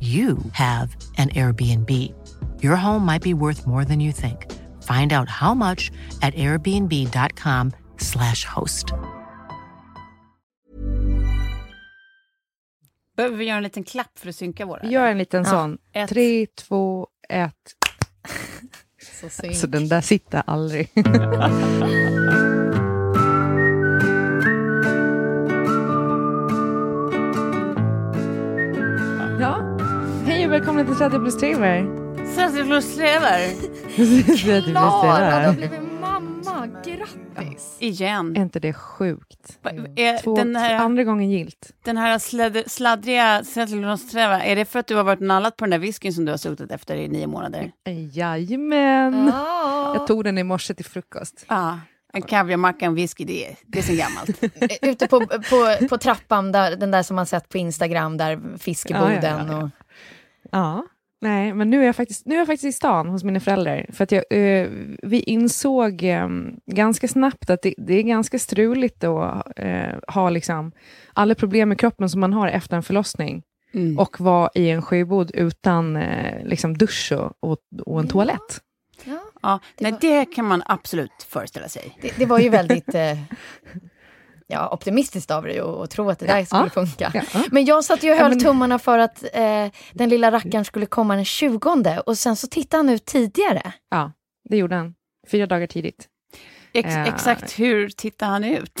you have an Airbnb. Your home might be worth more than you think. Find out how much at airbnb.com/slash host. Behöver vi göra en liten klapp för att synka våra? Gör en liten Ja, sån. ett. Tre, två, ett. Så synk. Så den där sitter aldrig. välkomna till 30 plus 3 30 plus lever. 30 plus 3 Klara, du har blivit mamma. Grattis! Igen. Är inte det sjukt? Va- Är Två, den här, Andra gången gilt. den här släd, sladdriga cellulosträva, är det för att du har varit nallat på den där whiskyn som du har suttit efter i nio månader? Jajamän. Ja. Jag tog den i morse till frukost. Ja, en kaviarmacka och en whisky, det är, det är sen gammalt. Ute på, på, på trappan, där, den där som man sett på Instagram, där fiskeboden. Ja, ja, ja, ja. Och, Ja, nej, men nu är jag faktiskt, nu är jag faktiskt i stan hos mina föräldrar. För att jag, eh, vi insåg eh, ganska snabbt att det, det är ganska struligt att eh, ha liksom, alla problem med kroppen som man har efter en förlossning Mm. och vara i en sjöbod utan eh, liksom dusch och, och, och en toalett. ja, Ja, Det nej, var- det kan man absolut föreställa sig. det, det var ju väldigt eh, ja, optimistiskt av dig att, tro att det där skulle funka. Ja. Men jag satt ju och Ja, höll men- tummarna för att eh, den lilla rackaren skulle komma den 20 och sen så tittade han ut tidigare. ja, det gjorde han. Fyra dagar tidigt. Ex, Eh. exakt hur tittar han ut?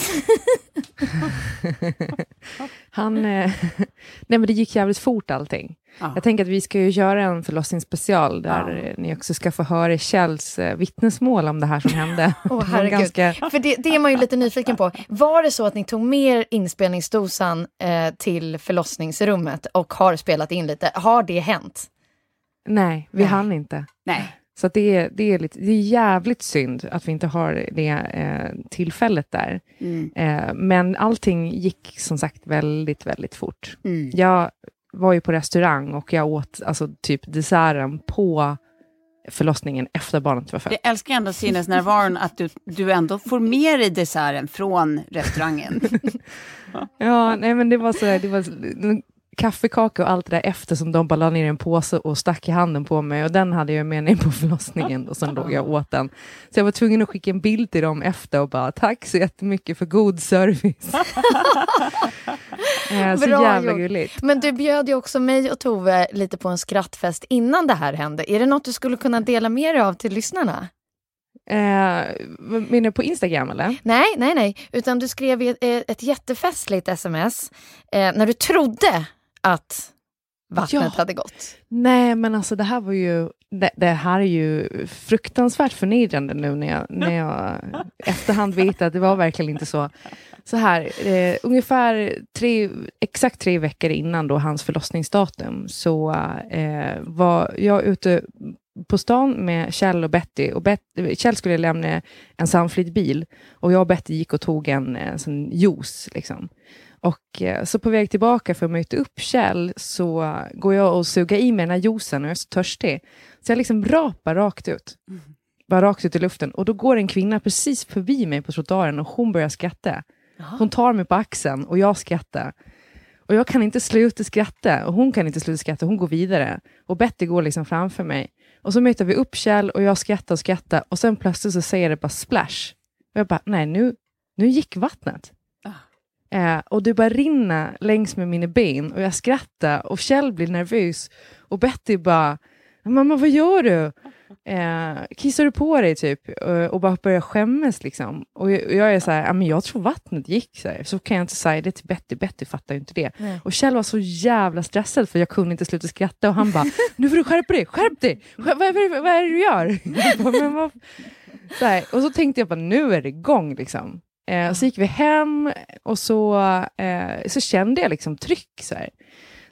Han, eh, nej men det gick jävligt fort allting. Ja. Jag tänker att vi ska ju göra en förlossningsspecial där Ja. eh, ni också ska få höra Kjells eh, vittnesmål om det här som hände. Åh, var herregud. ganska, För det, det är man ju lite nyfiken på. Var det så att ni tog med inspelningsdosan eh, till förlossningsrummet och har spelat in lite? Har det hänt? nej, vi Nej. hann inte. Nej. Så det, är, det, är lite, det är jävligt synd att vi inte har det eh, tillfället där. Mm. Eh, men allting gick som sagt väldigt, väldigt fort. Mm. Jag var ju på restaurang och jag åt alltså, typ desserten på förlossningen efter barnet var fött. Jag älskar ändå sinnesnärvaron att du, du ändå får med dig desserten från restaurangen. Ja, nej men det var så här, det var kaffekaka och allt det där efter som de bara la ner i en påse och stack i handen på mig och den hade jag med ner på förlossningen och sen låg jag åt den. Så jag var tvungen att skicka en bild till dem efter och bara tack så jättemycket för god service. eh, så Bra jävla gjort. gulligt. Men du bjöd ju också mig och Tove lite på en skrattfest innan det här hände. Är det något du skulle kunna dela med dig av till lyssnarna? Eh, menar du på Instagram eller? Nej, nej, nej. Utan du skrev ett, ett jättefestligt sms eh, när du trodde att vattnet Ja. hade gått. Nej, men alltså det här var ju, det, det här är ju fruktansvärt förnedrande nu när jag, när jag efterhand vet att det var verkligen inte så. Så här, eh, ungefär tre, exakt tre veckor innan då hans förlossningsdatum så eh, var jag ute på stan med Kjell och Betty. Och Bet Kjell skulle lämna en Sunfleet-bil och jag och Betty gick och tog en, eh, sån juice. Liksom. Och eh, så på väg tillbaka för att möta upp Kjell så går jag och suger i mig den här juicen och jag är så törstig. Så jag liksom rapar rakt ut. Bara rakt ut i luften. Och då går en kvinna precis förbi mig på trottoaren och hon börjar skratta. Hon tar mig på axeln och jag skrattar. Och jag kan inte sluta skratta och hon kan inte sluta skratta. Hon går vidare. Och Betty går liksom framför mig. Och så möter vi upp Kjell och jag skrattar och skrattar. Och sen plötsligt så säger det bara splash. Och jag bara, nej nu, nu gick vattnet. Eh, och det bara rinner längs med mina ben och jag skrattar och Kjell blir nervös. Och Betty bara, mamma vad gör du? Eh, kissar du på dig typ? Eh, och bara börjar skämmas liksom. Och jag, och jag är så här, "Ja, men jag tror vattnet gick. Så, här. så kan jag inte säga det till Betty, Betty fattar ju inte det. Och Kjell var så jävla stressad för jag kunde inte sluta skratta och han bara, nu får du skärpa dig, skärp dig! Skär, vad, vad, vad är det du gör? Bara, så här, och så tänkte jag bara, nu är det igång liksom. Eh, så gick vi hem och så, eh, så kände jag liksom tryck. Så, här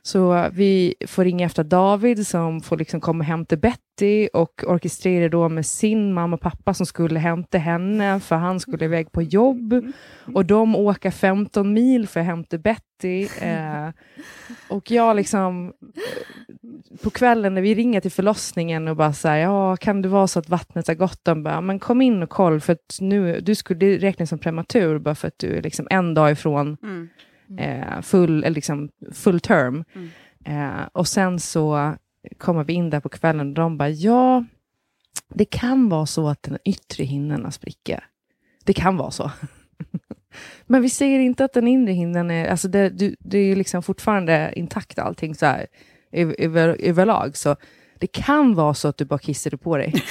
så vi får ringa efter David som får liksom komma och hämta Betty och orkestrera då med sin mamma och pappa som skulle hämta henne för han skulle iväg på jobb. Och de åker 15 mil för att hämta Betty. Eh, och jag liksom eh, på kvällen när vi ringer till förlossningen och bara säger ja, kan det vara så att vattnet har gått? De bara, men kom in och koll, för att nu, du skulle räknas som prematur, bara för att du är liksom en dag ifrån Mm eh, full, eller liksom full term. Mm. Eh, och sen så kommer vi in där på kvällen och de bara, ja, det kan vara så att den yttre hinnorna spricker. Det kan vara så. Men vi säger inte att den inre hinnan är, alltså det, du, det är ju liksom fortfarande intakt allting så här över, överlag. Så det kan vara så att du bara kissade på dig.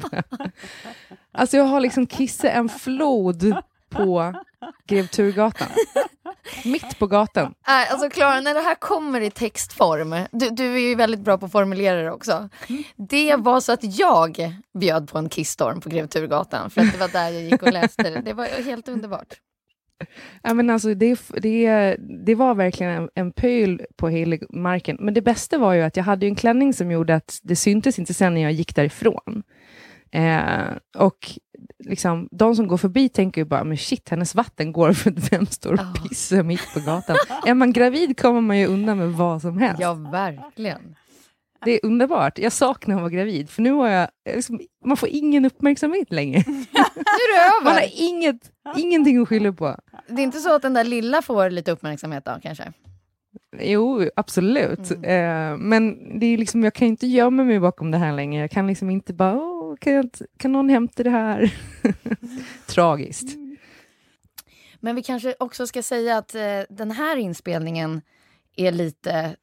alltså jag har liksom kissat en flod på Grev Turgatan. Mitt på gatan. Nej, alltså Klara, när det här kommer i textform, du, du är ju väldigt bra på att formulera det också. Det var så att jag bjöd på en kissstorm på Grev Turgatan, för att det var där jag gick och läste det. Det var helt underbart. Ja, men alltså det, det, det var verkligen en, en pöl på hela marken. Men det bästa var ju att jag hade en klänning som gjorde att det syntes inte sen när jag gick därifrån. Eh, och liksom, de som går förbi tänker ju bara, men shit, hennes vatten går för att vem står och pissar mitt på gatan? är man gravid kommer man ju undan med vad som helst. Ja, verkligen. Det är underbart. Jag saknar att vara gravid, för nu har jag, liksom, man får ingen uppmärksamhet längre. Nu är det Man har över. inget, ingenting att skylla på. Det är inte så att den där lilla får lite uppmärksamhet då, kanske? Jo, absolut. Eh, men det är liksom, jag kan inte gömma mig bakom det här längre. Jag kan liksom inte bara, Åh, kan, jag, inte- kan någon hämta det här? Tragiskt. Men vi kanske också ska säga att eh, den här inspelningen är lite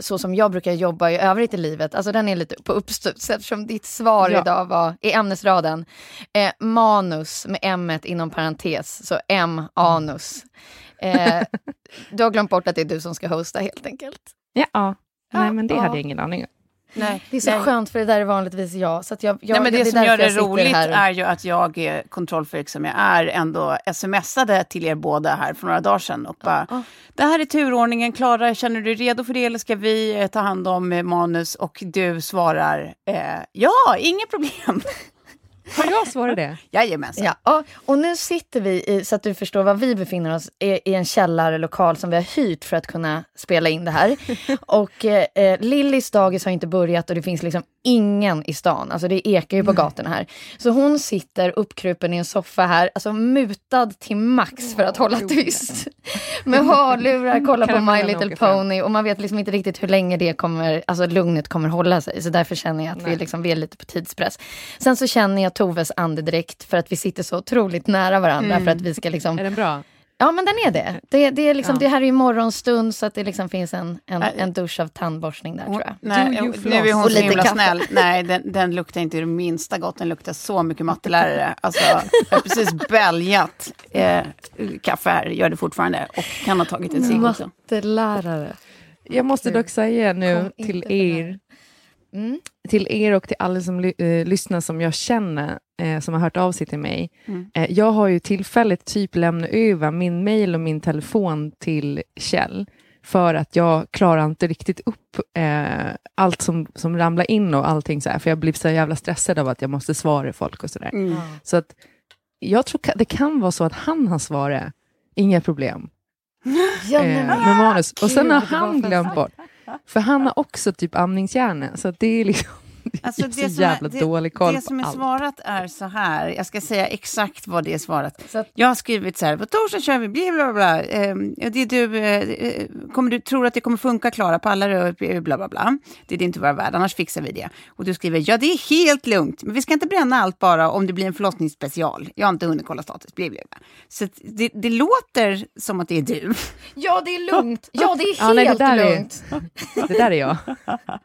så som jag brukar jobba i övrigt i livet. Alltså den är lite på uppstuds eftersom ditt svar Ja. idag var i ämnesraden eh, manus med m inom parentes, så m anus. Eh, du har glömt bort att det är du som ska hosta helt enkelt. Ja, ja. Nej, men det ja. hade jag ingen aning om. Nej, Det är så nej. skönt för det där är vanligtvis jag. Så att jag, jag Nej, men det, är som gör det roligt är ju att jag, eh, kontrollfreak som jag är, ändå smsade till er båda här för några dagar sedan och bara, Ja. det här är turordningen, Klara, känner du dig redo för det eller ska vi eh, ta hand om eh, manus? Och du svarar, eh, ja, inga problem. Har jag svarat det? Jajamensan. Ja, och nu sitter vi, i, så att du förstår var vi befinner oss, i, i en källarlokal som vi har hyrt för att kunna spela in det här. och eh, Lillys dagis har inte börjat och det finns liksom ingen i stan. Alltså det ekar ju på gatorna här. Så hon sitter uppkrupen i en soffa här, alltså mutad till max för att hålla tyst. Med hörlurar, kollar på My Little. Pony och man vet liksom inte riktigt hur länge det kommer, alltså lugnet kommer hålla sig. Så därför känner jag att vi, liksom, vi är lite på tidspress. Sen så känner jag Toves andedräkt för att vi sitter så otroligt nära varandra för att vi ska liksom Är den bra? Ja men den är det. Det, det, är liksom, Ja. det här är ju morgonstund så att det liksom finns en, en, en dusch av tandborstning där tror jag. Nej, nu är hon så himla kaffe. snäll. Nej, den, den luktar inte det minsta gott. Den luktar så mycket mattelärare. Alltså, jag har precis bäljat eh, kaffe här, gör det fortfarande. Och kan ha tagit en cigg också. Mattelärare. Jag måste dock säga nu till er, Mm. till er och till alla som ly- eh, lyssnar som jag känner, eh, som har hört av sig till mig. Mm. Eh, jag har ju tillfälligt typ lämnat över min mail och min telefon till Kjell, för att jag klarar inte riktigt upp eh, allt som, som ramlar in och allting så här, för jag blir så jävla stressad av att jag måste svara folk och sådär. Mm. Så att jag tror det kan vara så att han har svarat, inga problem. Ja, eh, men- med manus. Och sen har han glömt bort. För han har också typ amningshjärna, så det är liksom Alltså, det är så jävla det, Det som är svarat är så här, jag ska säga exakt vad det är svarat. Att- Jag har skrivit så här, på torsdag kör vi, bla bla bla. Eh, det är du, eh, kommer du tror att det kommer funka Klara, pallar du, bla bla bla. Det är det inte vara värd, annars fixar vi det. Och du skriver, ja det är helt lugnt, men vi ska inte bränna allt bara om det blir en förlossningsspecial. Jag har inte hunnit kolla status, bla bla bla. Så att det, det låter som att det är du. Ja, det är lugnt. Ja, det är Ja, nej, det helt där är- lugnt. Det där är jag.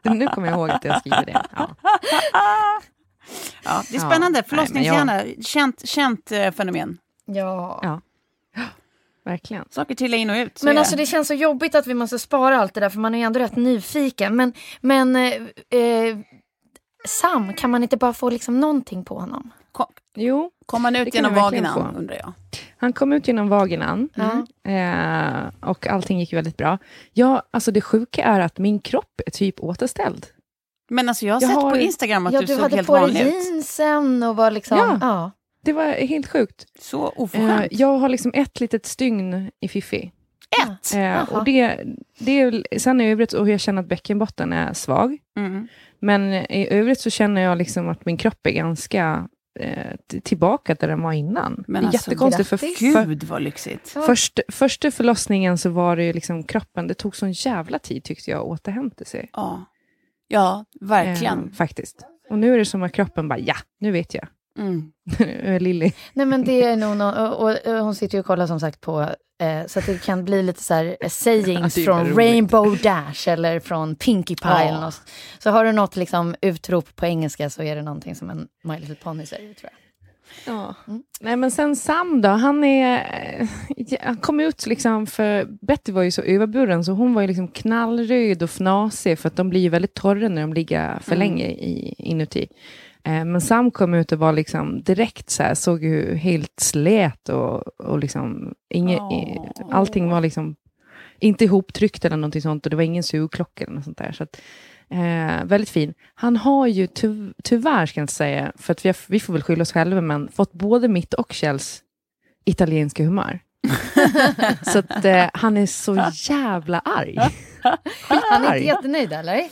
Nu kommer jag ihåg att jag skriver det. Ja. Ja, det är spännande, men jag- förlossningshjärna, känt, känt eh, fenomen. Ja. Ja. Verkligen. Saker trillar in och ut. Men alltså det känns så jobbigt att vi måste spara allt det där för man är ju ändå rätt nyfiken. Men, men eh, eh, Sam, kan man inte bara få liksom någonting på honom? Kom, Jo, kom man Det ut genom vaginan, undrar jag. han kom ut genom vaginan. Ja. Eh, och allting gick väldigt bra. Ja, alltså det sjuka är att min kropp är typ återställd. Men alltså jag har Jag sett har- på Instagram att Ja, du, du såg hade helt på dig vanlig ut. jeansen och var liksom... Ja. Ja. Det var helt sjukt. Så Eh, oförskämt. jag har liksom ett litet stygn i fiffi. Ett! Eh, och det, det är, sen i övrigt, och jag känner att bäckenbotten är svag. Mm. Men i övrigt så känner jag liksom att min kropp är ganska eh, tillbaka där den var innan. Men det är alltså, jättekonstigt. För, Gud vad lyxigt. Ja. först, första förlossningen så var det ju liksom kroppen, det tog sån jävla tid tyckte jag att återhämta sig. Ja, ja verkligen. Eh, faktiskt. Och nu är det som att kroppen bara, ja, nu vet jag. Mm. Lilly. Nej men det är nog nå- och, och, och hon sitter ju och kollar som sagt på, eh, så att det kan bli lite så här eh, Ja, sayings är från roligt. Rainbow Dash eller från Pinkie Pie. Ja. Eller något. Så har du något liksom utrop på engelska så är det någonting som en My Little Pony säger tror jag. Ja. Mm. Nej men sen Sam då, han är... eh, Han kom ut liksom för... Betty var ju så överburen så hon var ju liksom knallröd och fnasig för att de blir ju väldigt torra när de ligger för Mm. länge i, inuti. Eh, Men Sam kom ut och var liksom direkt så här, såg ju helt slät och, och liksom inget, Åh. allting var liksom inte ihoptryckt eller någonting sånt och det var ingen sugklocka eller något sånt där. Så att, eh, väldigt fin. Han har ju ty tyvärr, ska jag inte säga, för att vi, har, vi får väl skylla oss själva, men fått både mitt och Kjells italienska humör. så att eh, han är så jävla arg. Han är inte jättenöjd eller?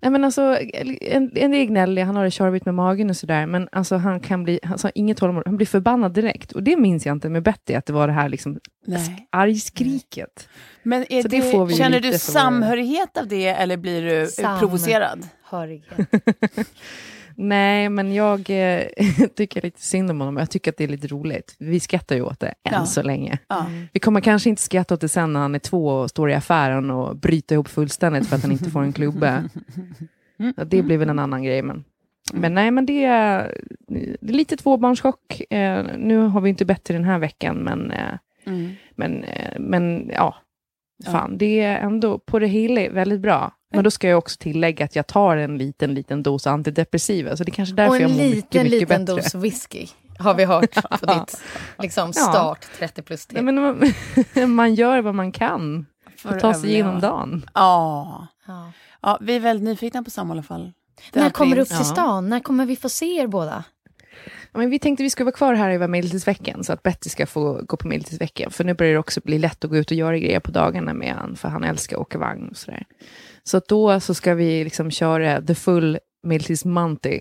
Nej, men alltså, en, en är gnällig, han har det tjorvigt med magen och sådär, men alltså, han kan bli, alltså, inget tålamod, han blir förbannad direkt. Och det minns jag inte med Betty, att det var det här liksom, Nej. argskriket. Men det, det känner du samhörighet av det eller blir du eh, Sam. provocerad? Hörighet. Nej, men jag eh, tycker lite synd om honom. Jag tycker att det är lite roligt. Vi skrattar ju åt det än Ja. så länge. Ja. Vi kommer kanske inte skratta åt det sen när han är två och står i affären och bryter ihop fullständigt för att han inte får en klubba. Ja, det blir väl en annan grej. Men, men nej, men det är, det är lite tvåbarnschock. Eh, nu har vi inte bättre den här veckan, men, eh, Mm. men, eh, men ja. Fan, det är ändå på det hela väldigt bra. Men då ska jag också tillägga att jag tar en liten, liten dos antidepressiva. Så det är kanske är därför Och jag en mår mycket, liten, mycket liten bättre. dos whisky har vi hört på ditt liksom, Ja. start 30 plus Nej, till. men man, man gör vad man kan för att ta sig igenom dagen. Ja. Ja. ja, vi är väldigt nyfikna på Sam i alla fall. Det När kommer du upp till Ja. stan? När kommer vi få se er båda? Ja, men vi tänkte vi skulle vara kvar här över medeltidsveckan så att Betty ska få gå på medeltidsveckan. För nu börjar det också bli lätt att gå ut och göra grejer på dagarna med han, för han älskar att åka vagn och sådär. Så att då så ska vi liksom köra the full medeltidsmonty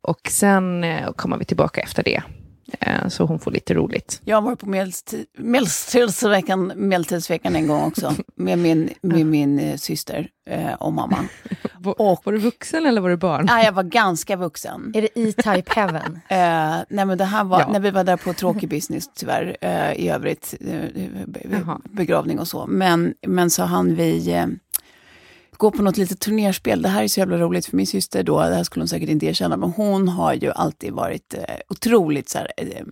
och sen eh, kommer vi tillbaka efter det. Eh, så hon får lite roligt. Jag har varit på medeltid- medeltidsveckan, medeltidsveckan en gång också med min, med min eh, syster eh, och mamma. Var, Och- var du vuxen eller var du barn? Nej, jag var ganska vuxen. Är det E-Type Heaven? Eh, nej men det här var, Ja. när vi var där på tråkig business tyvärr, eh, i övrigt, eh, be, be, Jaha. begravning och så. Men, men så hann vi eh, gå på något litet turnerspel. Det här är så jävla roligt för min syster då, det här skulle hon säkert inte erkänna, men hon har ju alltid varit eh, otroligt så här, eh,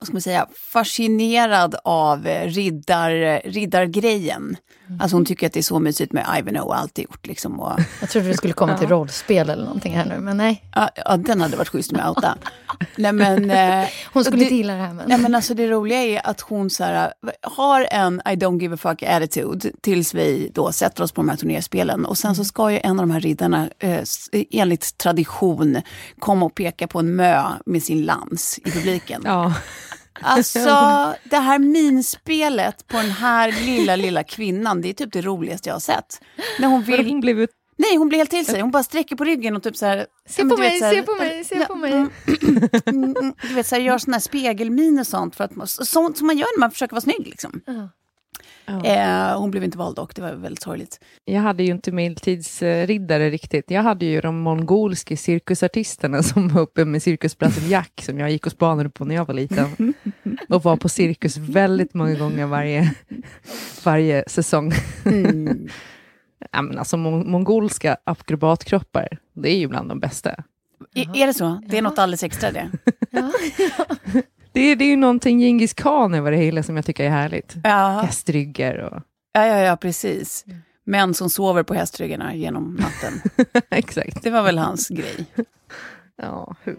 vad ska man säga, fascinerad av eh, riddar, riddargrejen. Alltså hon tycker att det är så mysigt med Ivanhoe och allt det gjort liksom. Och, Jag trodde du skulle komma till rollspel eller någonting här nu, men nej. ja, ja, den hade varit schysst med outa. Nej men... Eh, Hon skulle det- inte gilla det här. Men... Nej men alltså det roliga är att hon så här, har en I don't give a fuck attitude tills vi då sätter oss på de här turnerspelen. Och sen så ska ju en av de här riddarna eh, s- enligt tradition komma och peka på en mö med sin lans i publiken. Ja. Alltså, det här minspelet på den här lilla, lilla kvinnan, det är typ det roligaste jag har sett. När hon vill... Hon blev ut... Nej, hon blir helt till sig. Hon bara sträcker på ryggen och typ så här... Se på mig, se på mig, se på mig. mm, mm, mm, Du vet, så här, gör sån här spegelmin och sånt. För att, sånt som man gör när man försöker vara snygg. Liksom. Ja. Eh, hon blev inte vald dock, det var väldigt sorgligt. Jag hade ju inte medeltidsriddare riktigt. Jag hade ju de mongolska cirkusartisterna som var uppe med cirkusplatsen Jack som jag gick och spanade på när jag var liten. Och var på cirkus väldigt många gånger varje, varje säsong. Mm. Ja, men alltså, mon- mongolska akrobatkroppar, det är ju bland de bästa. I, är det så? Det är något alldeles extra det. Det är, det är ju någonting Djingis khan över det hela som jag tycker är härligt. Ja, Hästryggar och... ja, ja, ja precis. Män som sover på hästryggarna genom natten. Exakt. Det var väl hans grej. Ja, hur?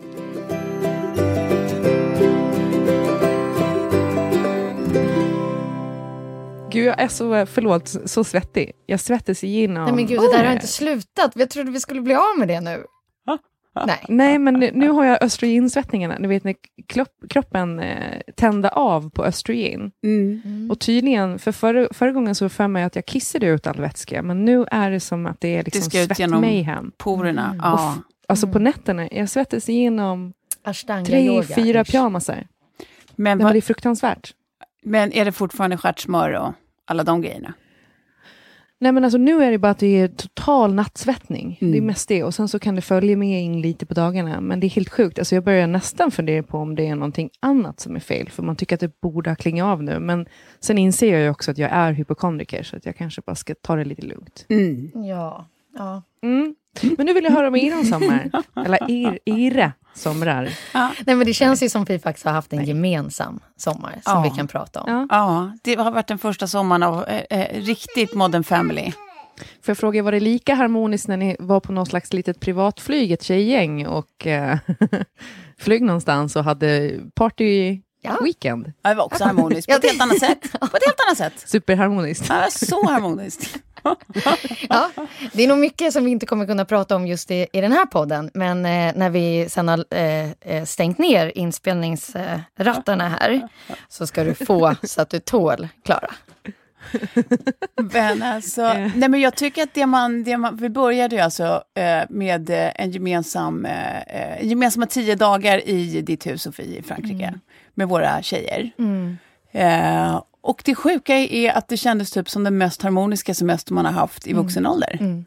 Gud, jag är så, förlåt, så svettig. Jag svettas igenom... Nej men gud, det där har inte slutat. Jag trodde vi skulle bli av med det nu. Nej. Nej, men nu, nu har jag östrogensvettningarna. Ni vet när kropp, kroppen eh, tände av på östrogen. Mm. Och tydligen, för förra, förra gången så för mig att jag kissade ut all vätska, men nu är det som att det är liksom ska ut genom- svettmayhem. Porerna, Mm. ja. Alltså på nätterna, jag svettas igenom Ashtanga tre, yoga. fyra pyjamasar. Men, vad, det är fruktansvärt. men är det fortfarande stjärtsmör och alla de grejerna? Nej men alltså nu är det bara att det är total nattsvettning. Mm. Det är mest det. Och sen så kan det följa med in lite på dagarna. Men det är helt sjukt. Alltså jag börjar nästan fundera på om det är någonting annat som är fel. För man tycker att det borde ha klingat av nu. Men sen inser jag ju också att jag är hypokondriker. Så att jag kanske bara ska ta det lite lugnt. Mm. Ja. ja. Mm. Men nu vill jag höra om er sommar. Eller er, era somrar. Nej men det känns ju som vi faktiskt har haft en gemensam sommar som Ja. vi kan prata om. Ja. Ja, det har varit den första sommaren av eh, eh, riktigt modern family. Får jag fråga, var det lika harmoniskt när ni var på något slags litet privatflyg, ett tjejgäng, och eh, flög någonstans och hade party Ja. weekend? Ja, det var också harmoniskt, på ett helt annat sätt. På ett helt annat sätt. Superharmoniskt. Ja, så harmoniskt. Ja, det är nog mycket som vi inte kommer kunna prata om just i, i den här podden. Men eh, när vi sen har eh, eh, stängt ner inspelningsrattarna här så ska du få så att du tål, Klara. Men alltså, nej men jag tycker att det man, det man vi började ju alltså eh, med eh, en gemensam, eh, eh, gemensamma tio dagar i ditt hus, Sofie, i Frankrike, med våra tjejer. Eh, och det sjuka är att det kändes typ som den mest harmoniska semester man har haft i vuxen ålder.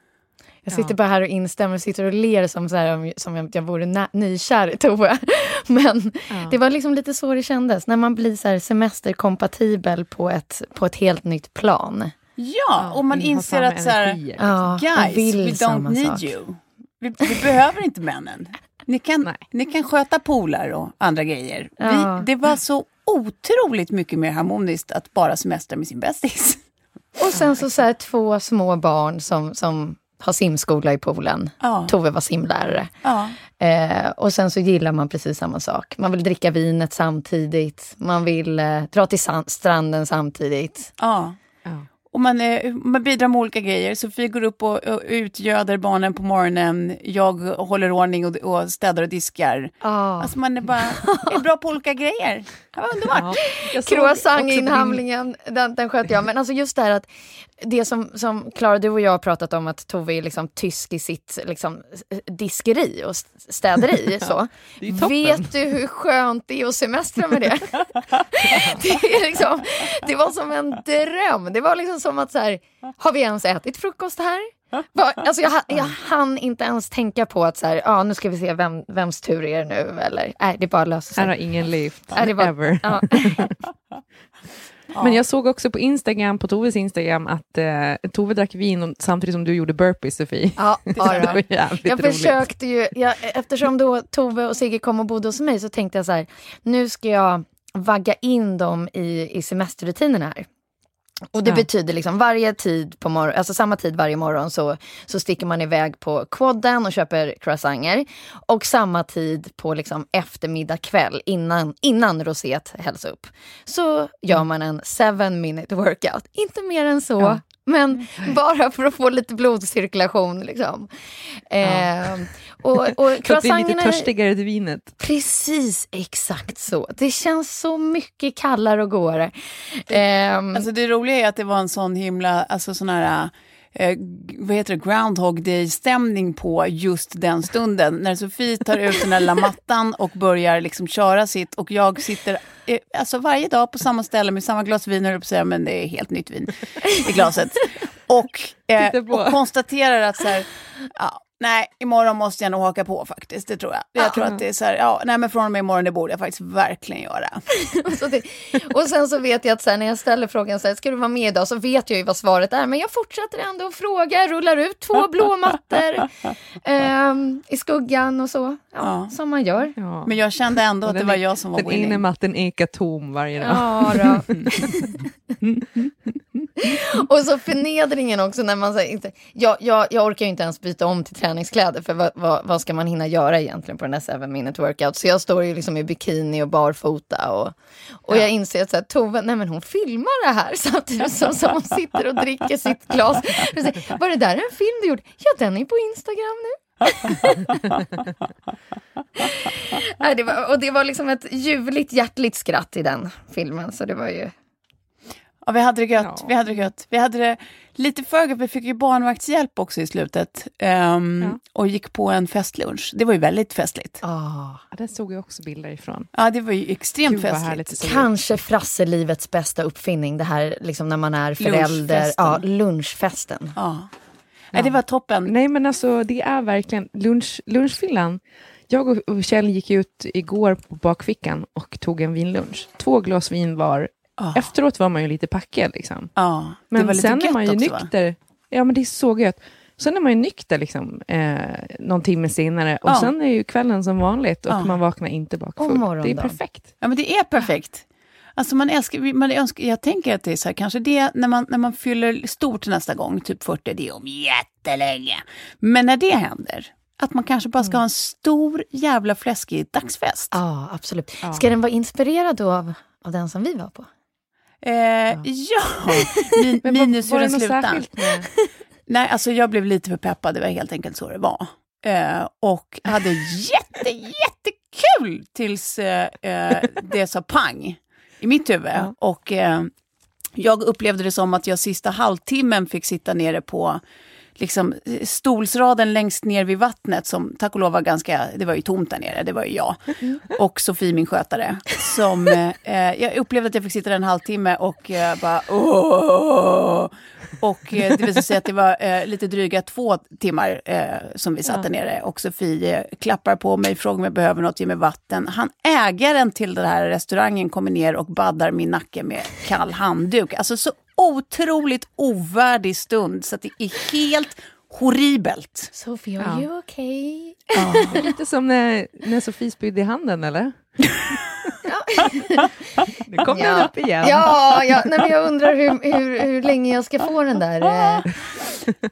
Jag sitter bara här och instämmer, sitter och ler som, så här, som om jag vore nykär i Tove. Men det var liksom lite så det kändes, när man blir så här semesterkompatibel på ett, på ett helt nytt plan. Ja, och man inser att så här. Ja, guys, vill we don't need sak. you. Vi, vi behöver inte männen. Ni kan, Nej. ni kan sköta polar och andra grejer. Ja. Vi, det var så otroligt mycket mer harmoniskt att bara semestra med sin bästis. Och sen så, så här, två små barn som, som har simskola i poolen. Ja. Tove var simlärare. Ja. Eh, och sen så gillar man precis samma sak. Man vill dricka vinet samtidigt. Man vill eh, dra till stranden samtidigt. Ja. Ja. Och man, eh, man bidrar med olika grejer. Sofie går upp och, och utgöder barnen på morgonen. Jag håller ordning och, och städar och diskar. Ah. Alltså man är bara är bra på olika grejer. Det var underbart. Din- Croissantinhamlingen, den, den sköter jag. Men alltså just det här att det som, som Klara, du och jag har pratat om att Tove är liksom tysk i sitt liksom, diskeri och städeri. så. toppen. Vet du hur skönt det är att semestra med det? det, liksom, det var som en dröm. Det var liksom som att så här, har vi ens ätit frukost här? Alltså jag, jag hann inte ens tänka på att så här, ja, nu ska vi se vem, vems tur är det nu. Eller, nej, det bara löser sig. Här har ingen levt, ever. Ja. Men jag såg också på Instagram, på Toves Instagram, att eh, Tove drack vin samtidigt som du gjorde burpees, Sofie. Ja, det var jävligt Jag roligt. försökte ju, jag, eftersom då Tove och Sigge kom och bodde hos mig så tänkte jag så här, nu ska jag vagga in dem i, i semesterrutinerna här. Och det Ja. betyder liksom varje tid på morgon, alltså samma tid varje morgon så, så sticker man iväg på quadden och köper croissanter. Och samma tid på liksom eftermiddag kväll innan, innan roséet hälls upp. Så gör man en seven minute workout. Inte mer än så. Ja. Men bara för att få lite blodcirkulation. Liksom. Eh, och, och Så att vi är lite törstigare till vinet. Precis, exakt så. Det känns så mycket kallare och godare. Ehm, Alltså det roliga är att det var en sån himla, alltså sån här, eh, vad heter det, Groundhog Day-stämning på just den stunden. När Sofie tar ut den där lilla mattan och börjar liksom köra sitt och jag sitter eh, alltså varje dag på samma ställe med samma glas vin, att säga, men det är helt nytt vin i glaset. Och, eh, och konstaterar att så här, ja, nej, imorgon måste jag nog haka på faktiskt, det tror jag. Jag tror att det är så här, ja, nej men från och med imorgon, det borde jag faktiskt verkligen göra. så det, och sen så vet jag att så här, när jag ställer frågan så här, ska du vara med idag så vet jag ju vad svaret är. Men jag fortsätter ändå att fråga, rullar ut två blå mattor ehm, i skuggan och så. Ja, Ja. Som man gör. Ja. Men jag kände ändå att det den var jag som var Den ena winning. matten ekar tom varje dag. Ja, då. och så förnedringen också när man säger inte... Jag, jag, jag orkar ju inte ens byta om till träningskläder för vad, vad, vad ska man hinna göra egentligen på den här 7 minute workout? Så jag står ju liksom i bikini och barfota och, och jag inser att så här, Tove, nej men hon filmar det här samtidigt som, som hon sitter och dricker sitt glas. Säger, Var det där en film du gjorde? Ja, den är på Instagram nu. det var, och det var liksom ett ljuvligt, hjärtligt skratt i den filmen. Så det var ju... Ja, vi hade det gött. Ja. Vi hade det gött. Vi hade det lite för gött. Vi fick ju barnvaktshjälp också i slutet. ehm, Ja. Och gick på en festlunch. Det var ju väldigt festligt. Ah. Ja, där såg jag också bilder ifrån. Ja, det var ju extremt Gud festligt. det. Kanske frasselivets bästa uppfinning, det här liksom när man är förälder. Lunchfesten. Ja, lunchfesten. Ja. Nej, det var toppen. Nej men alltså det är verkligen lunch, lunchfyllan. Jag och- och Kjell gick ut igår på bakfickan och tog en vinlunch. Två glas vin var. Ja. Efteråt var man ju lite packad liksom. Det Men sen är man ju också, va? nykter. Ja men det är så gött. Sen är man ju nykter liksom, eh, någon timme senare och Ja. sen är ju kvällen som vanligt och man vaknar inte bakfull. Det är perfekt. Ja, men det är perfekt. Alltså man älskar, man önskar, jag tänker att det är så här, kanske det när man, när man fyller stort nästa gång, typ 40, det är om jättelänge. Men när det händer, att man kanske bara ska ha en stor jävla fläskig dagsfest. Ja, absolut. Ja. Ska den vara inspirerad då av, av den som vi var på? Eh, ja, Min, Men var, minus hur var det den med... Nej, alltså jag blev lite för peppad, det var helt enkelt så det var. Eh, och hade jätte, jättekul tills eh, eh, det sa pang i mitt huvud. Ja. Och eh, jag upplevde det som att jag sista halvtimmen fick sitta nere på liksom, stolsraden längst ner vid vattnet som tack och lov var ganska, det var ju tomt där nere, det var ju jag. Och Sofie min skötare. Som, eh, eh, jag upplevde att jag fick sitta där en halvtimme och eh, bara åh. Och eh, det visade sig att det var eh, lite dryga två timmar eh, som vi satt Ja. där nere. Och Sofie klappar på mig, frågar om jag behöver något, ger mig vatten. Han, ägaren till den här restaurangen kommer ner och baddar min nacke med kall handduk. Alltså så otroligt ovärdig stund så att det är helt horribelt. Sophie, Ja. are you okay? Är lite som när, när Sofie spydde i handen, eller? Nu kom den Ja. upp igen. Ja, ja nej, men jag undrar hur, hur, hur länge jag ska få den där... Eh,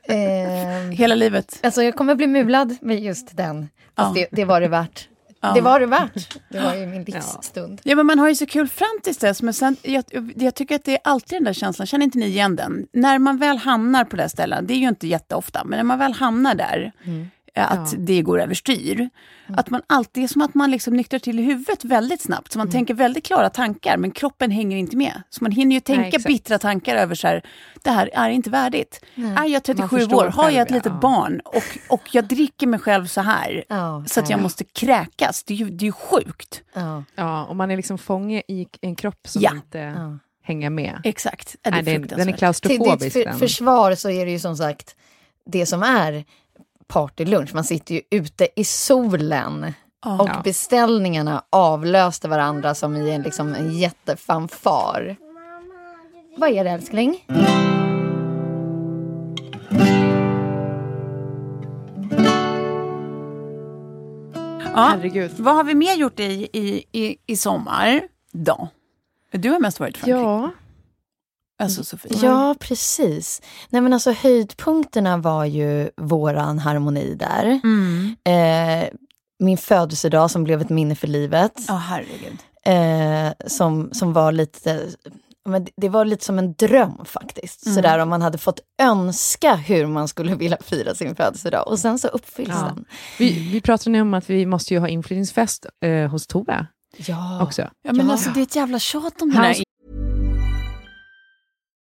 eh, Hela livet. alltså jag kommer bli mulad med just den. Fast Ja. det, det var det värt. Ja. Det var det värt. Det var ju min livsstund. Ja, men man har ju så kul fram tills dess, men sen, jag, jag tycker att det är alltid den där känslan, känner inte ni igen den? När man väl hamnar på det stället, det är ju inte jätteofta, men när man väl hamnar där, eh, att Ja. det går överstyr, att man alltid, är som att man liksom nyktrar till i huvudet väldigt snabbt, så man tänker väldigt klara tankar, men kroppen hänger inte med. Så man hinner ju tänka exakt. bittra tankar över så här, det här är inte värdigt. Är jag 37 förstår år, har jag ett litet ja. barn och, och jag dricker mig själv så här, Ja, så att jag ja. måste kräkas, det är ju, det är ju sjukt. Ja, Ja, och man är liksom fånge i en kropp som Ja. inte ja. hänger med. Exakt. Ja, det Nej, är den, den är fruktansvärt. Till klaustrofobisk. ditt för, försvar så är det ju som sagt det som är partylunch. Man sitter ju ute i solen. Ja. Och Ja. beställningarna avlöste varandra som i en, liksom, en jättefanfar. Vad är det älskling? Ja. Herregud. Vad har vi mer gjort i, i, i, i sommar då? Du har mest varit i Frankrike. Ja, Alltså Sofie. Ja, precis. Nej, men alltså, höjdpunkterna var ju våran harmoni där. Mm. Eh, min födelsedag som blev ett minne för livet. Ja, herregud. Eh, som, som var lite men det- det var lite som en dröm faktiskt. Mm. Sådär om man hade fått önska hur man skulle vilja fira sin födelsedag. Och sen så uppfylls Ja. den. Vi, vi pratade nu om att vi måste ju ha inflyttningsfest eh, hos Tove Ja. också. Ja, men Ja. alltså det är ett jävla tjat om det där.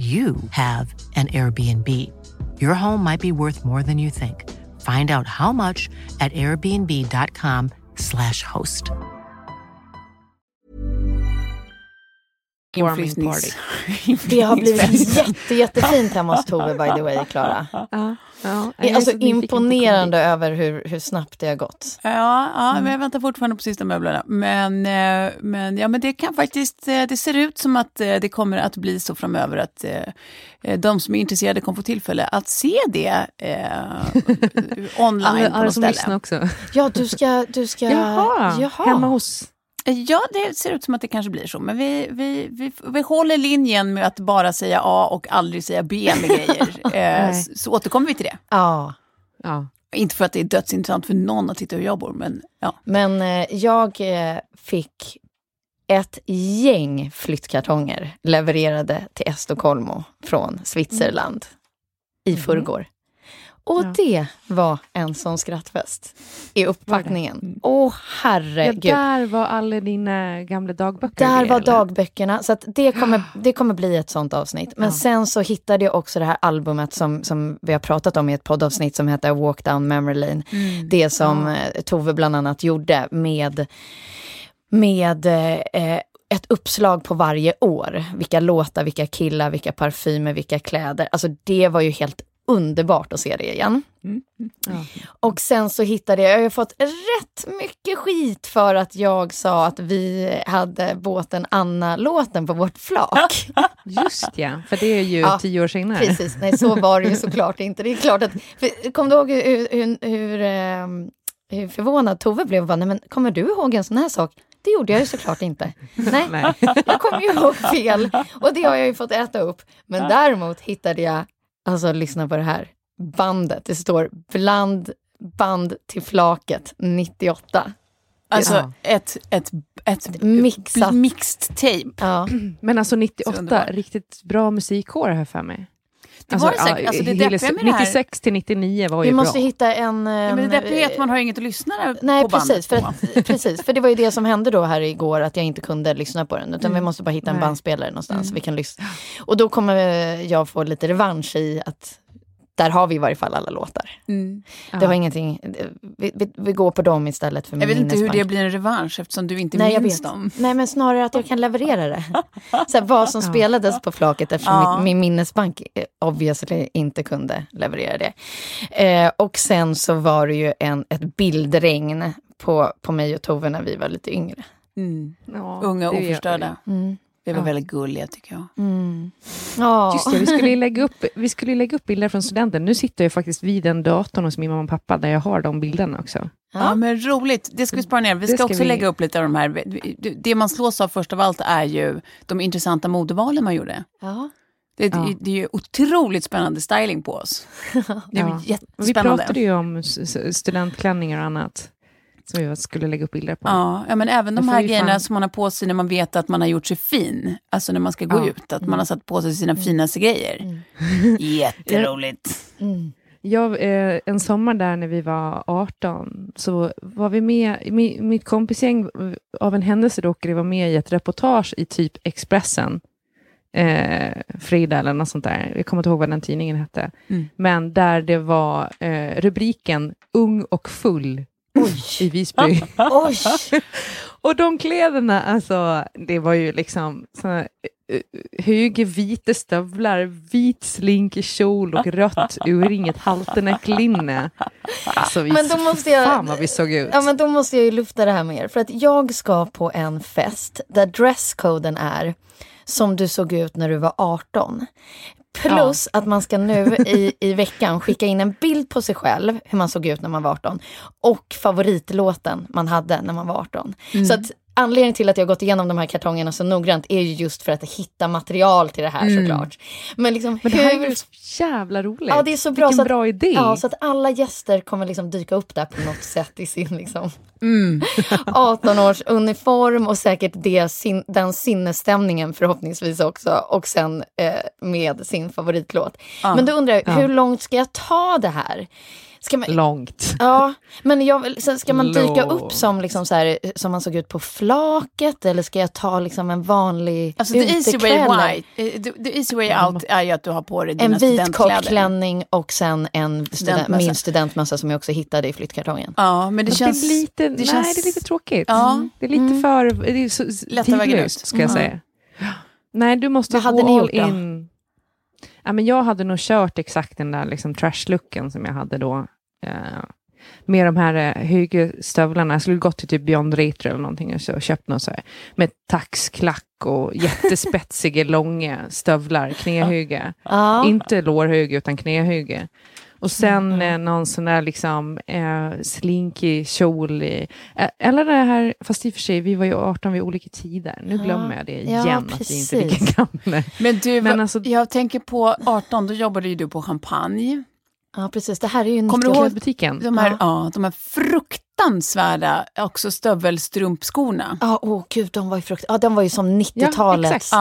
you have an Airbnb. Your home might be worth more than you think. Find out how much at airbnb.com/slash host. Warming Inflyttnings- Det har blivit jätte, jättefint hemma hos Tove by the way, Klara. Ja. Jag är alltså imponerande över hur, hur snabbt det har gått. Ja, ja men jag väntar fortfarande på sista möblerna. Men, eh, men, ja, men det kan faktiskt, eh, det ser ut som att eh, det kommer att bli så framöver att de som är intresserade kommer få tillfälle att se det eh, online på något ställe. också. Ja, du ska... Du ska Jaha, Jaha. hemma hos... Ja, det ser ut som att det kanske blir så. Men vi, vi, vi, vi håller linjen med att bara säga A och aldrig säga B med grejer. eh, Nej. så, så återkommer vi till det. Ja. Ja. Inte för att det är dödsintressant för någon att titta hur jag bor, men ja. Men eh, jag eh, fick ett gäng flyttkartonger levererade till Estocolmo från Switzerland i förrgår. Och Ja. det var en sån skrattfest i upppackningen. Åh ja, herregud. där var alla dina gamla dagböcker. Där var eller? dagböckerna, så det, kommer, det kommer bli ett sånt avsnitt. Men Ja. sen så hittade jag också det här albumet som, som vi har pratat om i ett poddavsnitt som heter Walk Down Memory Lane. Det som eh, Tove bland annat gjorde med, med eh, ett uppslag på varje år. Vilka låtar, vilka killar, vilka parfymer, vilka kläder. Alltså det var ju helt underbart att se det igen. Ja. Och sen så hittade jag, jag har fått rätt mycket skit för att jag sa att vi hade båten Anna-låten på vårt flak. Just ja, för det är ju Ja, tio år senare. Precis, nej så var det ju såklart inte. Det är klart att, för, kom du ihåg hur, hur, hur, ehm, hur förvånad Tove blev? och Bara, nej, men kommer du ihåg en sån här sak? Det gjorde jag ju såklart inte. Nej, Nej. jag kom ju ihåg fel. Och det har jag ju fått äta upp. Men däremot hittade jag, alltså lyssna på det här, bandet. Det står bland band till flaket 98. Alltså Ja. ett, ett, ett Mixat. mixed tape. Ja. Men alltså Så 98, underbart. riktigt bra musikkår här för mig. Det var det säkert. Alltså, det deppiga med det här- 96 till 99 var ju Vi måste bra. hitta en... Ja, men det ehm, deppiga är att man har inget att lyssna Nej, på bandet precis för, på. att, precis. För det var ju det som hände då här igår, att jag inte kunde lyssna på den. Utan vi måste bara hitta en Nej. bandspelare någonstans så vi kan lyssna. Och då kommer jag få lite revansch i att där har vi i varje fall alla låtar. Mm. Det var ingenting, vi, vi, vi går på dem istället för Jag vet inte hur det blir en revansch eftersom du inte Nej, minns vet. dem. Nej, men snarare att jag kan leverera det. Så här, vad som spelades på flaket eftersom Ja. mitt, min minnesbank eh, obviously inte kunde leverera det. Eh, och sen så var det ju en, ett bildregn på, på mig och Tove när vi var lite yngre. Mm. Ja, Unga och oförstörda. Mm. Det var Ja. väldigt gulliga tycker jag. Mm. Ja. Just det, vi skulle, lägga upp, vi skulle lägga upp bilder från studenten. Nu sitter jag faktiskt vid den datorn hos min mamma och pappa där jag har de bilderna också. Ja, men roligt. Det ska vi spara ner. Vi ska, ska också vi- lägga upp lite av de här. Det- man slås av först av allt är ju de intressanta modevalen man gjorde. Ja. Det, Ja. det är ju otroligt spännande styling på oss. Det är Ja. Vi jättespännande. pratade ju om studentklänningar och annat. Som jag skulle lägga upp bilder på. Ja, ja, men även de här grejerna fan- som man har på sig när man vet att man har gjort sig fin. Alltså när man ska gå Ja. ut, att man har satt på sig sina finaste grejer. Jätteroligt. Mm. Jag, eh, en sommar där när vi var 18 så var vi med, mi, mitt kompisgäng eh, av en händelse råkade vara med i ett reportage i typ Expressen. Eh, Frida eller något sånt där. Jag kommer inte ihåg vad den tidningen hette. Mm. Men där det var eh, rubriken Ung och full i Visby. Oj! Och de kläderna, alltså, det var ju liksom såna, uh, höga vita stövlar, vit slinkig kjol och rött urringet halternecklinne. Alltså, vi, Men då måste jag- Fan vad vi såg ut. Ja men då måste jag ju lufta det här med er. För att jag ska på en fest där dresscoden är som du såg ut när du var 18. Plus att man ska nu i, i veckan skicka in en bild på sig själv, hur man såg ut när man var 18. Och favoritlåten man hade när man var 18. Mm. Så att anledningen till att jag gått igenom de här kartongerna så noggrant är ju just för att hitta material till det här såklart. Men liksom Men det här hur... är ju så jävla roligt. Ja, det är så bra. Vilken så att, bra idé. Ja, så att alla gäster kommer liksom dyka upp där på något sätt i sin liksom Mm. 18-års uniform och säkert det, sin, den sinnesstämningen förhoppningsvis också och sen eh, med sin favoritlåt. Men då undrar jag, Ja. hur långt ska jag ta det här? Ska man, Långt. Ja, men jag, vill- sen ska man dyka upp Långt. som, liksom så här, som man såg ut på flaket eller ska jag ta liksom en vanlig Alltså the easy way utekväll? white, eh, the, the easy way out är ju att du har på dig En dina vit studentkläder. kockklänning och sen en student, Studentmössa. min studentmössa som jag också hittade i flyttkartongen. Ja, men det Det, känns... är lite, det nej, känns- det är lite tråkigt. Ja. Det är lite för det är så Lätta vägen tidlöst, ut. ska jag Mm. säga. Nej, du måste Vad hade gå ni all gjort då? in. Ja, men jag hade nog kört exakt den där liksom, trash-looken som jag hade då. Eh, med de här eh, höga stövlarna. Jag skulle gått till typ Beyond Retro eller någonting och så, köpt något så här. Med taxklack och jättespetsiga långa stövlar, knähöga. Ja. Inte lårhöga utan knähöga. Och sen eh, någon sån där liksom eh, slinkig kjol. Eh, eller det här, fast i och för sig, vi var ju 18 vid olika tider. Nu Ja. glömmer jag det Ja, igen, att vi inte är precis. lika gamla. Men du, Men alltså- jag tänker på 18, då jobbade ju du på champagne. ja, precis. Det här är ju Kommer du 90 ihåg- Klädbutiken. De här, Ja. ja. de här fruktansvärda också stövelstrumpskorna. Ja, åh gud, de var ju frukt... Ja, de var ju som 90-talet. exakt.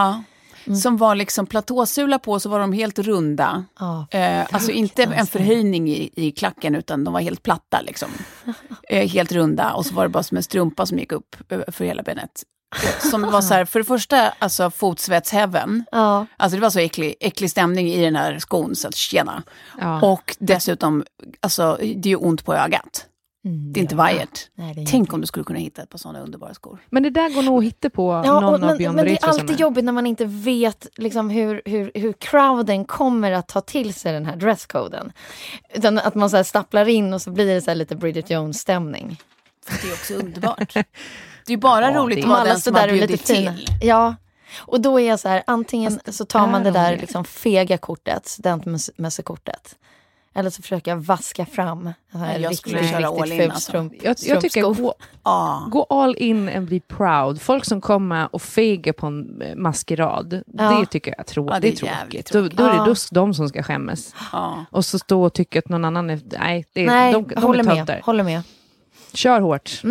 Ja. Som var liksom platåsula på, så var de helt runda. Ja. Eh, alltså inte en förhöjning i, i klacken, utan de var helt platta. Liksom. Eh, helt runda, och så var det bara som en strumpa som gick upp eh, för hela benet. Eh, Som var så här, för det första, alltså fotsvetshäven. Ja. Alltså det var så äcklig, äcklig stämning i den här skon, så att tjena. Ja. Och dessutom, alltså det är ju ont på ögat. Mm, Det är inte ja. vajert. Tänk om du skulle kunna hitta ett par sådana underbara skor. Men det där går nog att hitta på Ja, någon och, av men, Beyond men det är alltid jobbigt när man inte vet liksom, hur, hur, hur crowden kommer att ta till sig den här dresscoden. Utan att man så här stapplar in och så blir det så här lite Bridget Jones-stämning. Det är också underbart. Det är ju bara Ja, roligt vara Alla står där och är lite fina. till. Ja. Och då är jag så här, antingen så tar man det de där liksom fega kortet, studentmössekortet. Eller så försöker jag vaska fram här Jag riktigt, köra all riktigt in, alltså. strump, Jag, jag tycker gå, Ja. gå all in and be proud. Folk som kommer och fegar på en eh, maskerad, Ja. det tycker jag är, trå- Ja, det det är är tråkigt. Då, då är det just de som ska skämmas. Och så stå och tycka att någon annan är... Nej, det är, Nej, de, de håller är med. Håller med. Kör hårt.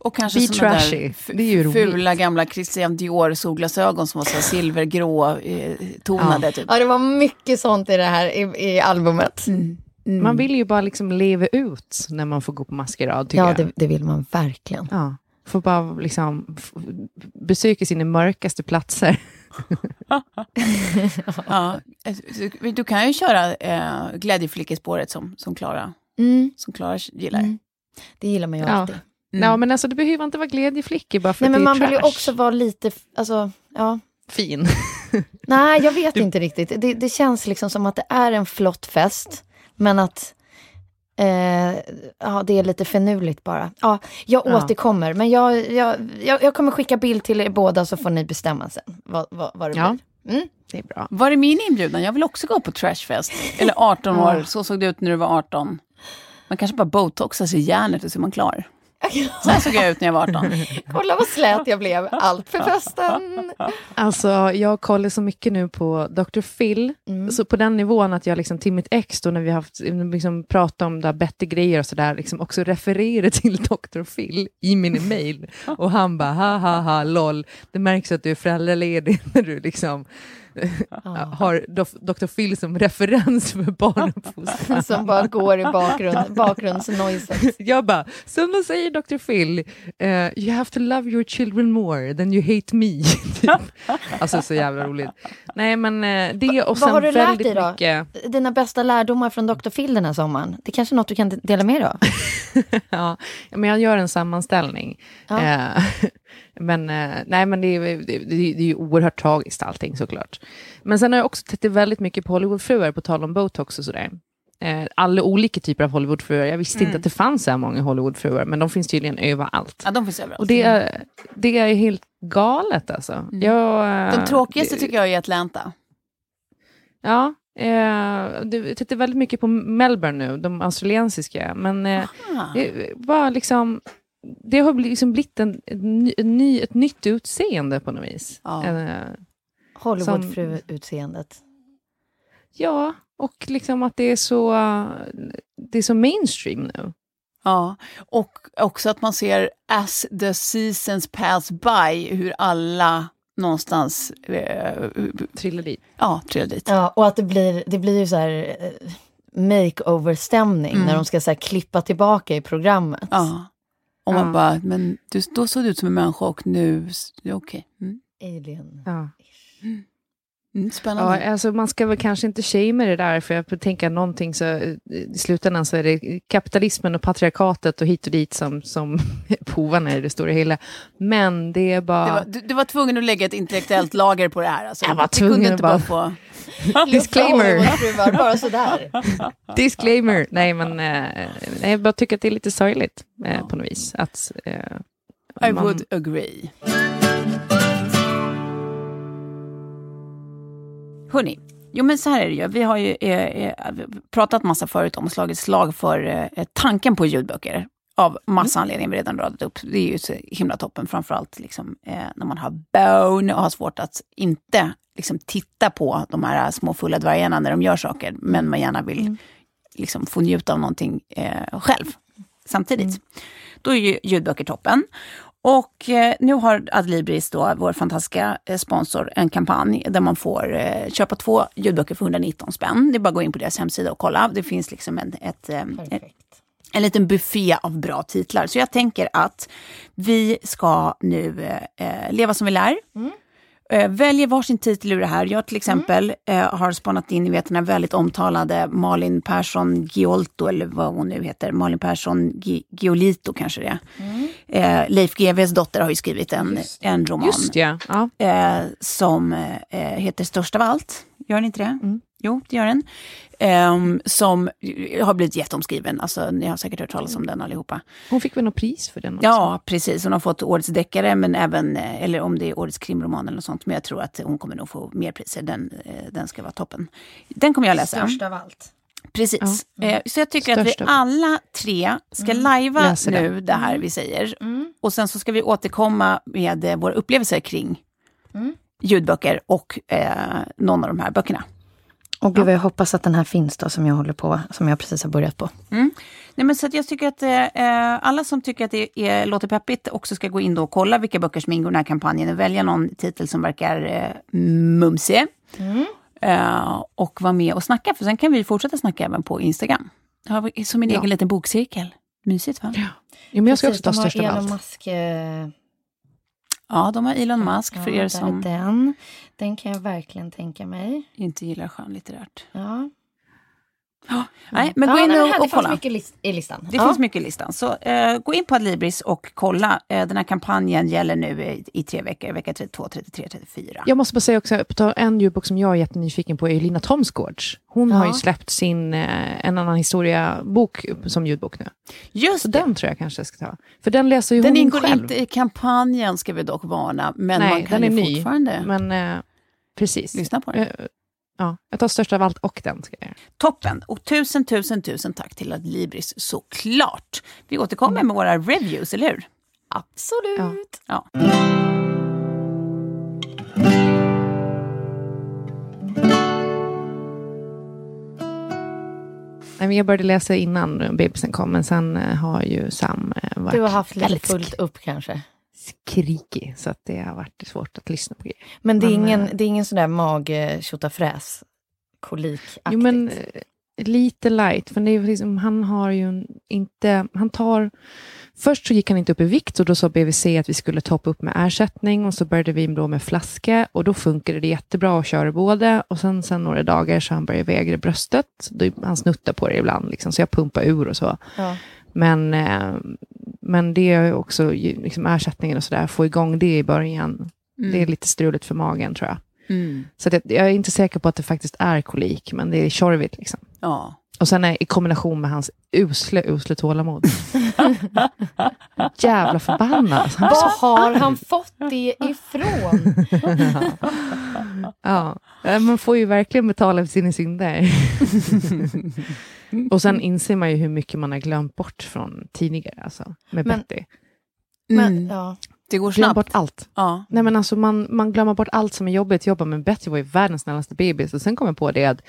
Och kanske Be såna trashy. där f- Det är ju roligt. fula gamla Christian Dior solglasögon som var så silvergrå eh, tonade. Typ. Ja, det var mycket sånt i det här i, i albumet. Mm. Man vill ju bara liksom leva ut när man får gå på maskerad, Ja, jag. det, det vill man verkligen. Ja. Får bara liksom f- besöka sina mörkaste platser. Ja. Du, du kan ju köra eh, glädjeflickespåret som, som Klara Mm, som Klara gillar. Mm. det gillar man ju Ja. alltid. Mm. Ja, men alltså det behöver inte vara glädjeflickor bara för Nej, att men det man är vill ju trash. också vara lite, alltså, ja. fin. Nej, jag vet inte riktigt. Det, det känns liksom som att det är en flott fest, men att, eh, ja, det är lite finurligt bara. Ja, jag Ja. återkommer, men jag, jag, jag, jag kommer skicka bild till er båda så får ni bestämma sen vad, vad, vad det Ja. blir. Mm. Det är bra. Var är min inbjudan? Jag vill också gå på Trashfest. Eller 18 år, så såg det ut när du var 18. Man kanske bara botoxar sig i hjärnet och så är man klar. Så här såg jag ut när jag var 18. Kolla vad slät jag blev, allt för festen. Alltså, jag kollar så mycket nu på Dr. Phil, Mm. så på den nivån att jag liksom till mitt ex, då, när vi har haft, liksom, pratat om där bättre grejer och sådär, liksom också refererar till Dr. Phil i min mail. Och han bara, ha ha ha, lol, det märks att du är föräldraledig när du liksom har Dr. Phil som referens för barnuppfostran. Som bara går i bakgrund, bakgrundsnoiset. Jag bara, som de säger Dr. Phil, eh, you have to love your children more than you hate me. typ. Alltså så jävla roligt. Nej men eh, det och vad sen har du lärt väldigt dig då? mycket... Dina bästa lärdomar från Dr. Phil den här sommaren. Det är kanske är något du kan dela med dig av? Ja, men jag gör en sammanställning. Ja. Eh, men eh, nej, men det är, det, det, det är ju oerhört tragiskt allting såklart. Men sen har jag också tittat väldigt mycket på Hollywoodfruar, på tal om botox och sådär. Eh, alla olika typer av Hollywoodfruar. Jag visste inte att det fanns så här många Hollywoodfruar, men de finns tydligen överallt. Ja, de finns överallt. Och det är, det är helt galet alltså. Jag, eh, Den tråkigaste tycker jag är Atlanta. Ja, eh, jag tittar väldigt mycket på Melbourne nu, de australiensiska. Men eh, det var liksom... Det har liksom blivit en, en, ny, ett nytt utseende på något vis. Ja. Eh, Hollywoodfru-utseendet. ja, och liksom att det är så, det är så mainstream nu. Ja, och också att man ser as the seasons pass by hur alla någonstans eh, Trillar dit. ja, trillar dit. Ja, och att det blir, det blir ju så här eh, makeover-stämning Mm. när de ska så här klippa tillbaka i programmet. Ja. Och man Ja. bara, men du, då såg du ut som en människa och nu, okej. Mm. Alien. Ja. Mm, spännande. Ja, alltså man ska väl kanske inte shamea det där, för jag tänker någonting så eh, i slutändan så är det kapitalismen och patriarkatet och hit och dit som, som är bovarna i det stora hela. Men det är bara... Det var, du, du var tvungen att lägga ett intellektuellt lager på det här. Alltså. Jag var tvungen att bara bara- få... Disclaimer! Bara sådär. Disclaimer! Nej, men eh, nej, jag bara tycker att det är lite sorgligt eh, på något vis. Att, eh, I man- would agree. Hörni, jo men så här är det ju. Vi har ju eh, eh, pratat massa förut om slagit slag för eh, tanken på ljudböcker. Av massa anledningar vi redan radat upp. Det är ju så himla toppen, framförallt liksom, eh, när man har bone och har svårt att inte liksom, titta på de här små fulla dvärgarna när de gör saker, men man gärna vill liksom, få njuta av någonting eh, själv samtidigt. Då är ju ljudböcker toppen. Och eh, nu har Adlibris, då, vår fantastiska eh, sponsor, en kampanj där man får eh, köpa två ljudböcker för 119 spänn. Det är bara att gå in på deras hemsida och kolla. Det finns liksom en, ett, ett, en liten buffé av bra titlar. Så jag tänker att vi ska nu eh, leva som vi lär. Eh, väljer varsin titel ur det här. Jag till exempel eh, har spanat in, ni vet den här väldigt omtalade Malin Persson Giolto, eller vad hon nu heter, Malin Persson Gi- Giolito kanske det är. Eh, Leif GWs dotter har ju skrivit en, en roman Just ja. ja. eh, som eh, heter Störst av allt. Gör den inte det? Jo, det gör den. Ehm, som har blivit jätteomskriven. Alltså, ni har säkert hört talas om den allihopa. Hon fick väl något pris för den också? Ja, precis. Hon har fått årets deckare, men även, eh, eller om det är årets krimroman eller något sånt. Men jag tror att hon kommer nog få mer priser. Den, eh, den ska vara toppen. Den kommer jag läsa. Störst av allt. Precis. Eh, Så jag tycker att vi alla tre ska lajva Läser det. nu det här vi säger. Och sen så ska vi återkomma med våra upplevelser kring ljudböcker och eh, någon av de här böckerna. Och gud vad jag hoppas att den här finns då, som jag håller på, som jag precis har börjat på. Nej, men så att jag tycker att eh, alla som tycker att det är, låter peppigt också ska gå in då och kolla vilka böcker som ingår i den här kampanjen och välja någon titel som verkar eh, mumsig. Eh, och vara med och snacka, för sen kan vi fortsätta snacka även på Instagram. Har vi som en egen liten bokcirkel. Mysigt va? Jo, men jag ska Precis, också ta störst av Elon allt. Musk, eh, Ja, de har Elon Musk för ja, er som är den. Den kan jag verkligen tänka mig. inte gillar skönlitterärt. Ja. Nej, men gå Ja, in och, här, och det fanns kolla. mycket i listan. Det ja. finns mycket i listan. Så eh, gå in på Adlibris och kolla. Eh, den här kampanjen gäller nu i, i tre veckor. Vecka 32, 33, 34. Jag måste bara säga också, på en ljudbok som jag är jättenyfiken på är Lina Thomsgårds. Hon har Ja. ju släppt sin eh, En annan historia-bok som ljudbok nu. Just Så det. den tror jag kanske jag ska ta. För den läser ju Den hon ingår själv. inte i kampanjen ska vi dock varna. Men Nej, man kan den är ju ny. fortfarande Men eh, precis. lyssna på den. Eh, ja, jag tar största av allt och den ska jag göra. Toppen! Och tusen, tusen, tusen tack till Adlibris såklart. Vi återkommer med våra reviews, eller hur? Absolut. Ja. Nej, men jag började läsa innan bebisen kom, men sen eh, har ju Sam eh, varit Du har haft lite fullt upp kanske. Skrikig, så att det har varit svårt att lyssna på grejer. Men det är Men, ingen, eh, det är ingen sån där mag tjotafräs kolikaktigt. Jo, men eh, lite light. För det är liksom, han har ju inte... Han tar... Först så gick han inte upp i vikt och då sa BVC att vi skulle toppa upp med ersättning och så började vi då med flaska och då funkade det jättebra att köra båda och sen, sen några dagar så han började vägra bröstet. Då, han snuttar på det ibland, liksom, så jag pumpar ur och så. Ja. Men, eh, men det är ju också liksom ersättningen och sådär, få igång det i början. Det är lite struligt för magen tror jag. Mm. Så att jag, jag är inte säker på att det faktiskt är kolik, men det är tjorvigt liksom. Ja. Och sen är, i kombination med hans usle, usle tålamod. Jävla förbannad. Han så, har han fått det ifrån? ja. Eh, Man får ju verkligen betala för sina synder. och sen inser man ju hur mycket man har glömt bort från tidigare, alltså, med Men- Betty. Men, Mm. ja. Det går Glöm snabbt. bort allt. Ja. Nej, men alltså, man, man glömmer bort allt som är jobbigt. Jobba med Betty var ju världens snällaste bebis. Och sen kom jag på det att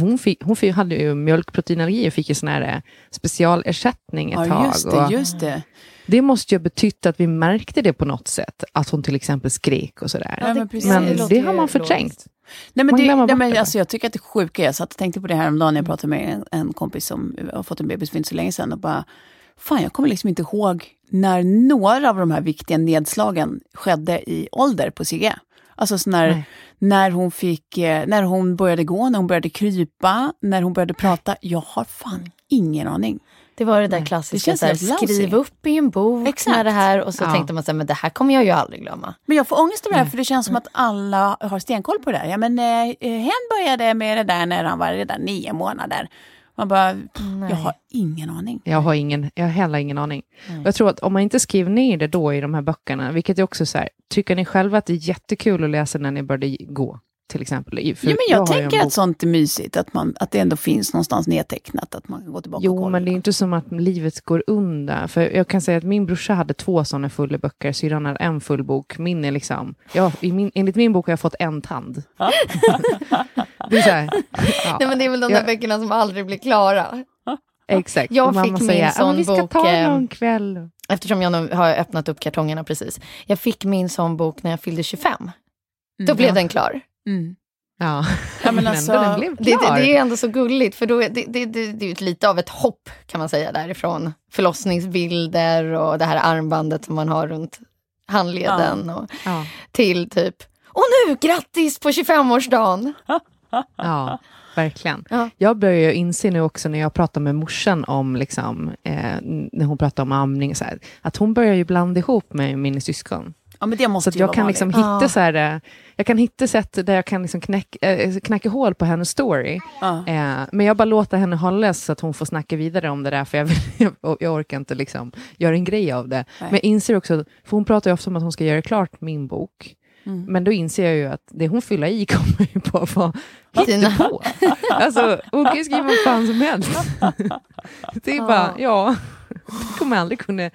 hon, fick, hon fick, hade ju mjölkproteinallergi och fick ju sån här eh, specialersättning ett ja, tag. just och det. Just det. det måste ju ha betytt att vi märkte det på något sätt. Att hon till exempel skrek och sådär. Ja, men precis. men det det, har man förträngt. Nej, men det, nej, men alltså, jag tycker att det sjuka är, jag satt och tänkte på det här om dagen när jag pratade med en, en kompis som har fått en bebis för inte så länge sedan och bara, fan jag kommer liksom inte ihåg när några av de här viktiga nedslagen skedde i ålder på Sigge. Alltså så när, Nej. när, hon fick, eh, när hon började gå, när hon började krypa, när hon började prata. Jag har fan ingen aning. Det var det där Det klassiska, känns så här, helt lousy. skriv upp i en bok Exakt. när det här och så Ja. tänkte man så här, men det här kommer jag ju aldrig glömma. Men jag får ångest över det här, för det känns som att alla har stenkoll på det här. Ja, men eh, hen började med det där när han var redan nio månader. Man bara, jag har ingen aning. Jag har, ingen, jag har heller ingen aning. Och Jag tror att om man inte skriver ner det då i de här böckerna, vilket är också så här, tycker ni själva att det är jättekul att läsa när ni började gå? Till exempel. För Ja, men jag, en tänker att sånt är mysigt, att, man, att det ändå finns någonstans nedtecknat, att man kan gå tillbaka och Jo, kolla. men det är inte som att livet går under. För jag kan säga att min brorsa hade två sådana fulla böcker, syrran hade en full bok. Min är liksom, ja, i min, enligt min bok har jag fått en tand. det är så här, ja, Nej men det är väl de Ja. där böckerna som aldrig blir klara. exakt. jag Och mamma fick min säger, "Ja, sån vi ska bok, ta någon kväll. Eftersom jag nu har öppnat upp kartongerna precis. Jag fick min sån bok när jag fyllde 25. Då blev den klar. Mm. Ja, Ja, men alltså, den blev Det, det, klar. det är ändå så gulligt, för då är det, det, det, det är ju lite av ett hopp kan man säga därifrån. Förlossningsbilder och det här armbandet som man har runt handleden och ja. till typ och nu grattis på 25-årsdagen! Ja, verkligen. Ja. Jag börjar ju inse nu också när jag pratar med morsan om, liksom, eh, när hon pratar om amning, så här, att hon börjar ju blanda ihop med mina syskon. Ja, men det måste Så jag kan vanligt. liksom hitta Ja. så här, eh, jag kan hitta sätt där jag kan liksom knäck, eh, knacka hål på hennes story. Ja. Eh, men jag bara låter henne hållas så att hon får snacka vidare om det där, för jag, vill, jag orkar inte liksom göra en grej av det. Nej. Men jag inser också, för hon pratar ju ofta om att hon ska göra klart min bok. Mm. Men då inser jag ju att det hon fyller i kommer ju på vad Tina. på. Alltså, hon kan ju skriva vad fan som helst. Det är bara, ja, det kommer aldrig kunna...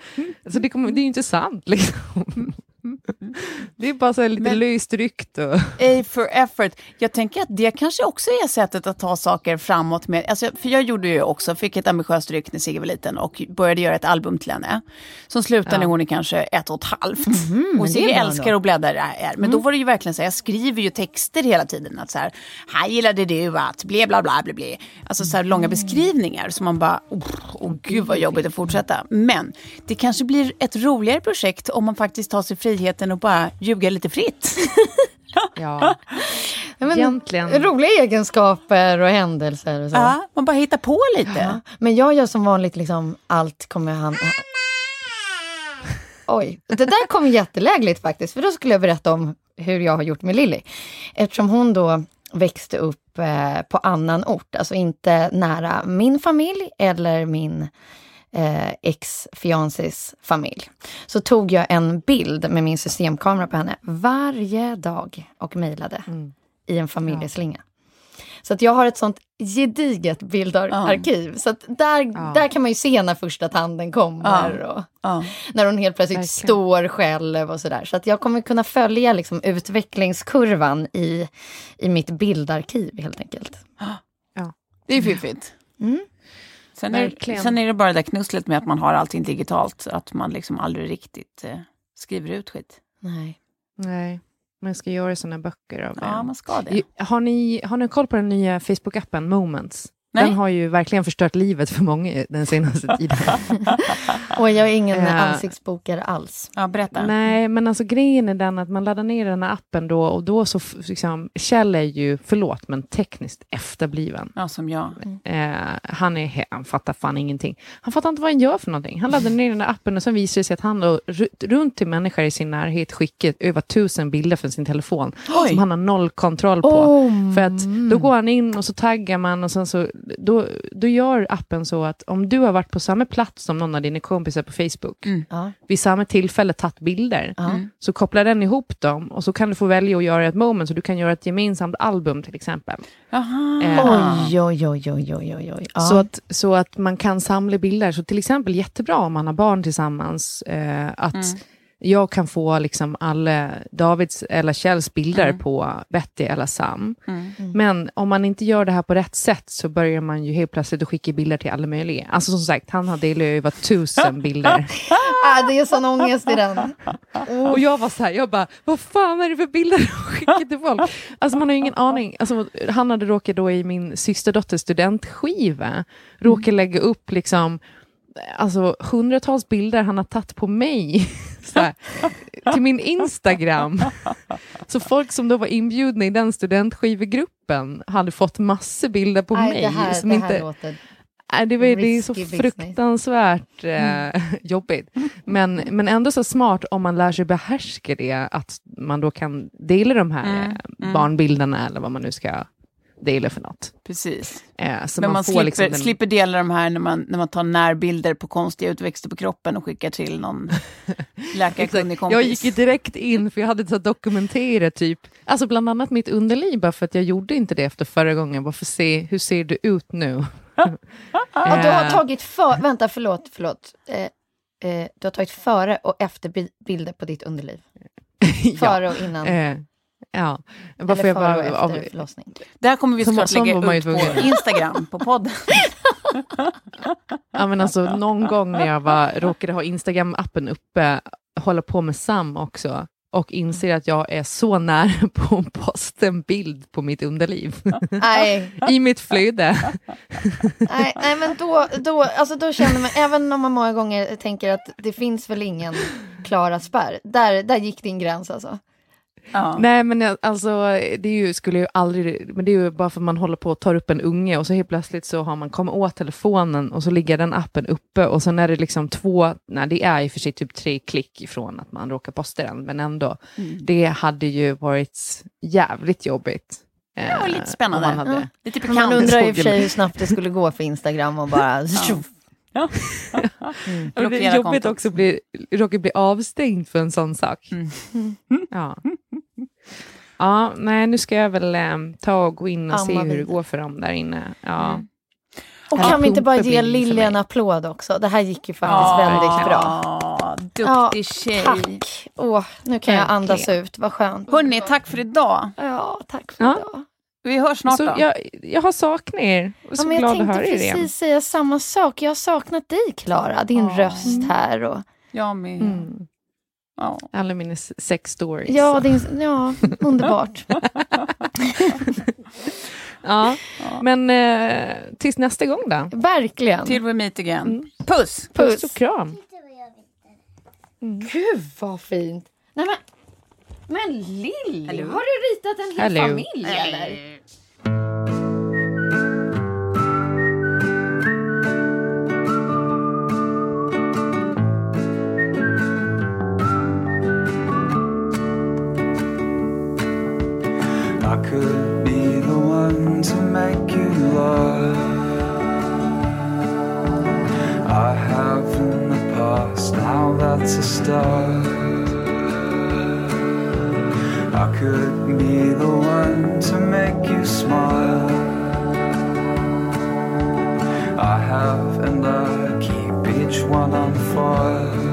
Alltså det, kommer, det är ju inte sant liksom. Det är bara så lite Men- löst och... A for effort. Jag tänker att det kanske också är sättet att ta saker framåt med. Alltså, för jag gjorde ju också, fick ett ambitiöst ryck när Sigge var liten och började göra ett album till henne. Som slutade när hon är kanske ett och ett halvt. och Sigge älskar att bläddra i det här. Men då var det ju verkligen så här, jag skriver ju texter hela tiden. Att så här, här gillade du att ble bla bla bla bli. Alltså så här långa beskrivningar. Så man bara, åh oh, gud vad jobbigt att fortsätta. Men det kanske blir ett roligare projekt om man faktiskt tar sig friheten och bara ljuga lite fritt. Ja. Ja, men, egentligen... Roliga egenskaper och händelser och så. Ja, man bara hittar på lite. Ja. Men jag gör som vanligt, liksom, allt kommer han... Oj, det där kom jättelägligt faktiskt, för då skulle jag berätta om hur jag har gjort med Lilly. Eftersom hon då växte upp eh, på annan ort, alltså inte nära min familj eller min eh, ex-fiances familj. Så tog jag en bild med min systemkamera på henne varje dag och mejlade i en familjeslinga. Så att jag har ett sånt gediget bildarkiv. Så att där, där kan man ju se när första tanden kommer. Och Ja. när hon helt plötsligt Verkligen. står själv och sådär. Så att jag kommer kunna följa liksom utvecklingskurvan i, i mitt bildarkiv helt enkelt. Det är fiffigt. Mm. Sen, är, sen är det bara det där knusslet med att man har allting digitalt. Att man liksom aldrig riktigt eh, skriver ut skit. Nej. Nej, man ska göra såna böcker av. Ja, man ska det. Har ni, har ni koll på den nya Facebook-appen Moments? Nej. Den har ju verkligen förstört livet för många den senaste tiden. Och jag är ingen ansiktsbokare alls. Ja, berätta. Nej, men alltså grejen är den att man laddar ner den här appen då och då så liksom, Kjell är ju, förlåt, men tekniskt efterbliven. Ja, som jag. Eh, han, är, han fattar fan ingenting. Han fattar inte vad han gör för någonting. Han laddar ner den där appen och sen visar det sig att han då, ru- runt till människor i sin närhet skickar över tusen bilder från sin telefon Oj. som han har noll kontroll på. Oh, För att då går han in och så taggar man och sen så, då, då gör appen så att om du har varit på samma plats som någon av dina kompisar på Facebook, Ja. vid samma tillfälle tagit bilder, Ja. så kopplar den ihop dem och så kan du få välja att göra ett moment, så du kan göra ett gemensamt album till exempel. Jaha. Eh, Oj, oj, oj, oj, oj, oj, oj. Ja. Så, att, så att man kan samla bilder. Så till exempel jättebra om man har barn tillsammans, eh, att jag kan få liksom alla Davids eller Kjells bilder på Betty eller Sam. Men om man inte gör det här på rätt sätt så börjar man ju helt plötsligt att skicka bilder till alla möjliga. Alltså som sagt, han har delat över tusen bilder. ah, det är sån ångest i den. Och jag var så här, jag bara, vad fan är det för bilder de skickar till folk? Alltså man har ju ingen aning. Alltså, han hade råkat då i min systerdotters studentskiva, råkat lägga upp liksom Alltså hundratals bilder han har tagit på mig här, till min Instagram. Så folk som då var inbjudna i den studentskivegruppen hade fått massor bilder på Nej, mig. det här, som det inte, låter... Nej, det, var, det är så business. fruktansvärt eh, jobbigt. Men, men ändå så smart om man lär sig behärska det, att man då kan dela de här eh, barnbilderna eller vad man nu ska dela för något. Precis. Eh, så Men man, man, får slipper, liksom den, slipper dela de här när man, när man tar närbilder på konstiga utväxter på kroppen och skickar till någon läkarkunnig kompis. Jag gick ju direkt in, för jag hade så dokumenterat typ, alltså bland annat mitt underliv, bara för att jag gjorde inte det efter förra gången, bara för att se, hur ser du ut nu? Och du har Eh, tagit för... Vänta, förlåt, förlåt. Eh, eh, du har tagit före och efter bi- bilder på ditt underliv. Före och innan. Ja, Eller varför jag före och bara... efter Av, förlossning. Det här kommer vi såklart lägga ut på tvungen. Instagram, på podden. Ja, men alltså, någon gång när jag var, råkade ha Instagram-appen uppe, hålla på med Sam också, och inser att jag är så nära på att posta en bild på mitt underliv Nej, i mitt flöde. nej, nej, men då, då, alltså då känner man, även om man många gånger tänker att det finns väl ingen klara spärr, där, där gick din gräns alltså. Ja. Nej, men alltså, det är ju, skulle ju aldrig, men det är ju bara för att man håller på och tar upp en unge och så helt plötsligt så har man kommit åt telefonen och så ligger den appen uppe och sen är det liksom två, nej det är i och för sig typ tre klick ifrån att man råkar posta den, men ändå, det hade ju varit jävligt jobbigt. Ja, Eh, lite spännande. om man hade- Det är typ Men man undrar i och för sig hur snabbt det skulle gå för Instagram och bara... Ja. Ja, men det är jobbigt kontot. också att bli, råka bli avstängd för en sån sak. Mm. Ja. ja, nej, nu ska jag väl eh, ta och gå in och Amma se hur det vidare. går för dem där inne. Ja. Mm. Och kan vi inte bara ge Lilly en applåd också? Det här gick ju faktiskt väldigt bra. Ja, duktig Ja, tjej. Tack! Åh, nu kan jag andas ut, vad skönt. Hörni, tack för idag. Ja, tack för Ja. idag. Vi hörs snart Så då. jag, jag har saknat er. Jag är så Ja, men jag glad att tänkte höra er precis igen. säga samma sak. Jag har saknat dig, Klara. Din Ja. röst här. Och... Jag med. Mm. Ja. Alla mina sex stories. Ja, din... ja, underbart. ja. Men eh, tills nästa gång då. Verkligen. Till we meet again. Mm. Puss! Puss och kram. Gud, vad fint. Nej, men... Men Lilly, har du ritat en hel Hallå. familj eh. eller? I could be the one to make you love. I have in the past, now that's a start. I could be the one to make you smile. I have and I keep each one on fire.